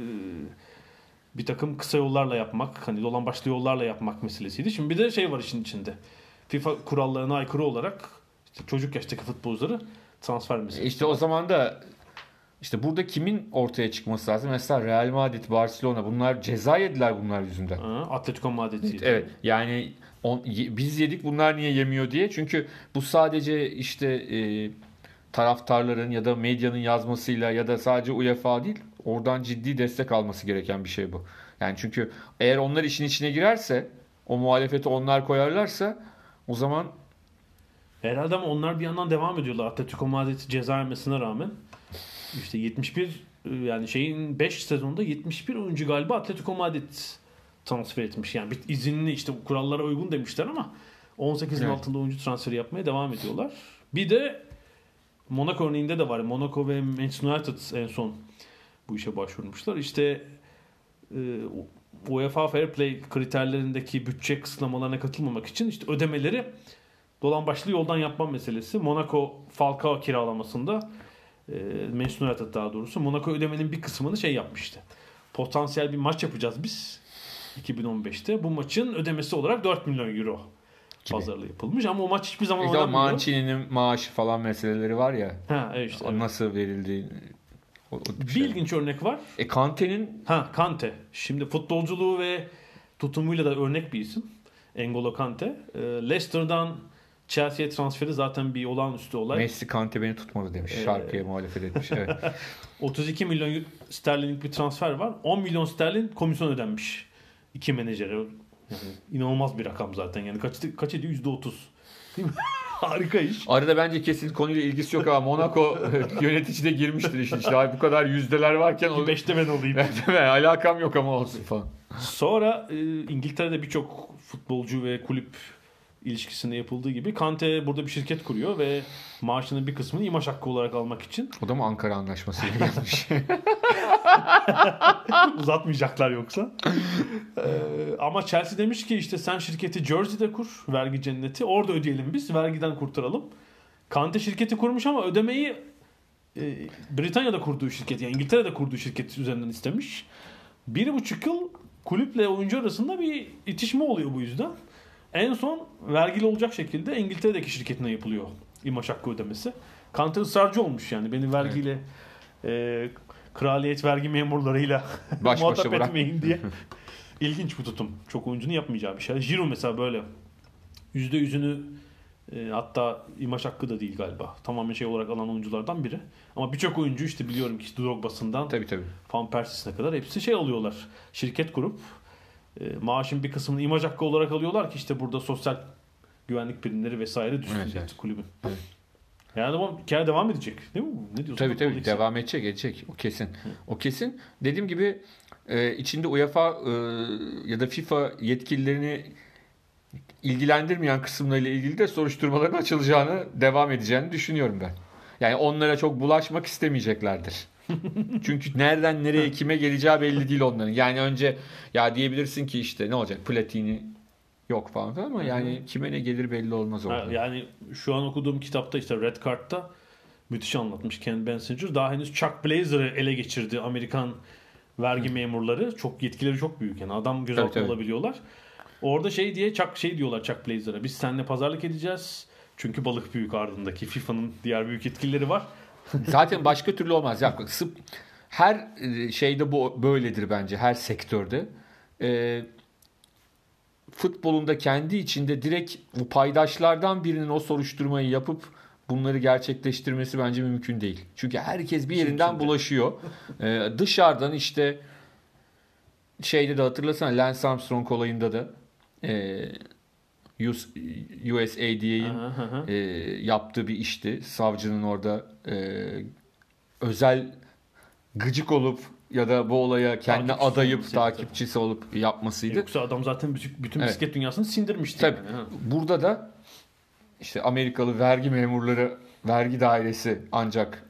bir takım kısa yollarla yapmak, hani dolan başlı yollarla yapmak meselesiydi. Şimdi bir de şey var işin içinde. FIFA kurallarına aykırı olarak işte çocuk yaştaki futbolcuları transfer meselesi. İşte o zaman da işte burada kimin ortaya çıkması lazım? Mesela Real Madrid, Barcelona bunlar ceza yediler bunlar yüzünden. Ha, Atletico Madrid'i. Evet yani on- biz yedik bunlar niye yemiyor diye. Çünkü bu sadece işte e, taraftarların ya da medyanın yazmasıyla ya da sadece UEFA değil oradan ciddi destek alması gereken bir şey bu. Yani çünkü eğer onlar işin içine girerse o muhalefeti onlar koyarlarsa o zaman Herhalde ama onlar bir yandan devam ediyorlar. Atletico Madrid ceza yemesine rağmen. İşte 71 e, yani şeyin 5 sezonda 71 oyuncu galiba Atletico Madrid transfer etmiş. Yani bir izinli işte kurallara uygun demişler ama 18'in Evet. altında oyuncu transferi yapmaya devam ediyorlar. Bir de Monaco örneğinde de var. Monaco ve Manchester United en son bu işe başvurmuşlar. İşte e, UEFA Fair Play kriterlerindeki bütçe kısıtlamalarına katılmamak için işte ödemeleri dolan başlı yoldan yapma meselesi. Monaco Falcao kiralamasında e, Manchester United daha doğrusu Monaco ödemenin bir kısmını şey yapmıştı. Potansiyel bir maç yapacağız biz 2015'te. Bu maçın ödemesi olarak 4 milyon euro pazarlığı yapılmış ama o maç hiçbir zaman işte oynanmıyor. Mancini'nin maaşı falan meseleleri var ya. Ha evet işte. evet. Nasıl verildiği. o- o Bir ilginç örnek var. E Kante'nin Ha Kante. Şimdi futbolculuğu ve tutumuyla da örnek bir isim. Engolo Kante. Ee, Leicester'dan Chelsea'ye transferi zaten bir olağanüstü olay. Messi Kante beni tutmadı demiş. Ee, Şarkıya muhalefet etmiş. Evet. 32 milyon sterlinlik bir transfer var. 10 milyon sterlin komisyon ödenmiş. İki menajere. Yani inanılmaz bir rakam zaten. Yani kaç, kaç ediyor? %30. Değil mi? Harika iş. Arada bence kesin konuyla ilgisi yok ama Monaco yönetici de girmiştir işin içine. Ay bu kadar yüzdeler varken o... Bir beşte ben olayım. Değil mi? Alakam yok ama olsun falan. Sonra e, İngiltere'de birçok futbolcu ve kulüp ilişkisinde yapıldığı gibi Kante burada bir şirket kuruyor ve maaşının bir kısmını imaj hakkı olarak almak için O da mı Ankara Anlaşması'yla gelmiş? uzatmayacaklar yoksa. Ee, ama Chelsea demiş ki işte sen şirketi Jersey'de kur, vergi cenneti. Orada ödeyelim biz, vergiden kurtaralım. Kante şirketi kurmuş ama ödemeyi e, Britanya'da kurduğu şirket, yani İngiltere'de kurduğu şirket üzerinden istemiş. Bir buçuk yıl kulüple oyuncu arasında bir itişme oluyor bu yüzden. En son vergili olacak şekilde İngiltere'deki şirketine yapılıyor imaj hakkı ödemesi. Kante ısrarcı olmuş yani beni vergiyle e, kraliyet vergi memurlarıyla Baş muhatap bırak. etmeyin diye. İlginç bu tutum. Çok oyuncunun yapmayacağı bir şey. Giroud mesela böyle yüzde yüzünü E, hatta imaj hakkı da değil galiba. Tamamen şey olarak alan oyunculardan biri. Ama birçok oyuncu işte biliyorum ki Drogba'sından Tabii tabii. Van Persie'sine kadar hepsi şey alıyorlar. Şirket kurup e, maaşın bir kısmını imaj hakkı olarak alıyorlar ki işte burada sosyal güvenlik primleri vesaire düşsün Evet, evet. kulübün. Evet. Yani devam, hikaye devam edecek değil mi? Ne diyorsun? Tabii tabii devam edecek edecek o kesin. O kesin. Dediğim gibi e, içinde UEFA e, ya da FIFA yetkililerini ilgilendirmeyen kısımlarıyla ilgili de soruşturmaların açılacağını devam edeceğini düşünüyorum ben. Yani onlara çok bulaşmak istemeyeceklerdir. Çünkü nereden nereye kime geleceği belli değil onların. Yani önce ya diyebilirsin ki işte ne olacak Platini yok falan ama yani kime ne gelir belli olmaz Ha, orada. yani şu an okuduğum kitapta işte Red Card'da müthiş anlatmış Ken Bensinger. Daha henüz Chuck Blazer'ı ele geçirdi Amerikan vergi memurları. Çok yetkileri çok büyük yani adam gözaltına alabiliyorlar. Orada şey diye Chuck şey diyorlar Chuck Blazer'a. Biz seninle pazarlık edeceğiz. Çünkü balık büyük ardındaki FIFA'nın diğer büyük yetkilileri var. Zaten başka türlü olmaz. Ya, sıp- her e, şeyde bu böyledir bence. Her sektörde. E, futbolunda kendi içinde direkt bu paydaşlardan birinin o soruşturmayı yapıp bunları gerçekleştirmesi bence mümkün değil. Çünkü herkes bir yerinden bulaşıyor. E, dışarıdan işte şeyde de hatırlasana Lance Armstrong olayında da e, USADA'in e, yaptığı bir işti. Savcının orada e, özel gıcık olup ya da bu olaya kendine Takipçisi adayıp takipçisi olup yapmasıydı. Yoksa adam zaten bütün, bütün Evet. bisiklet dünyasını sindirmişti. Tabii. yani, ha. Burada da işte Amerikalı vergi memurları, vergi dairesi ancak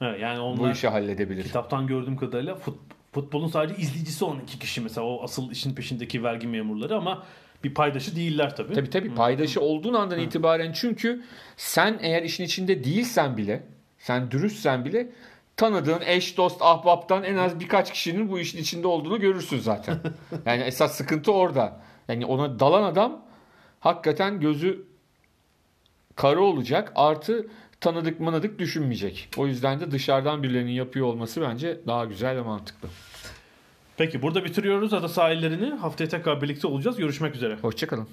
Evet, yani bu onlar işi halledebilir. kitaptan gördüğüm kadarıyla fut- futbolun sadece izleyicisi olan iki kişi mesela o asıl işin peşindeki vergi memurları ama bir paydaşı değiller tabii. Tabii tabii paydaşı olduğun andan itibaren çünkü sen eğer işin içinde değilsen bile, sen dürüstsen bile tanıdığın eş, dost, ahbaptan en az birkaç kişinin bu işin içinde olduğunu görürsün zaten. Yani esas sıkıntı orada. Yani ona dalan adam hakikaten gözü kara olacak. Artı tanıdık manadık düşünmeyecek. O yüzden de dışarıdan birilerinin yapıyor olması bence daha güzel ve mantıklı. Peki burada bitiriyoruz ada sahillerini. Haftaya tekrar birlikte olacağız. Görüşmek üzere. Hoşçakalın.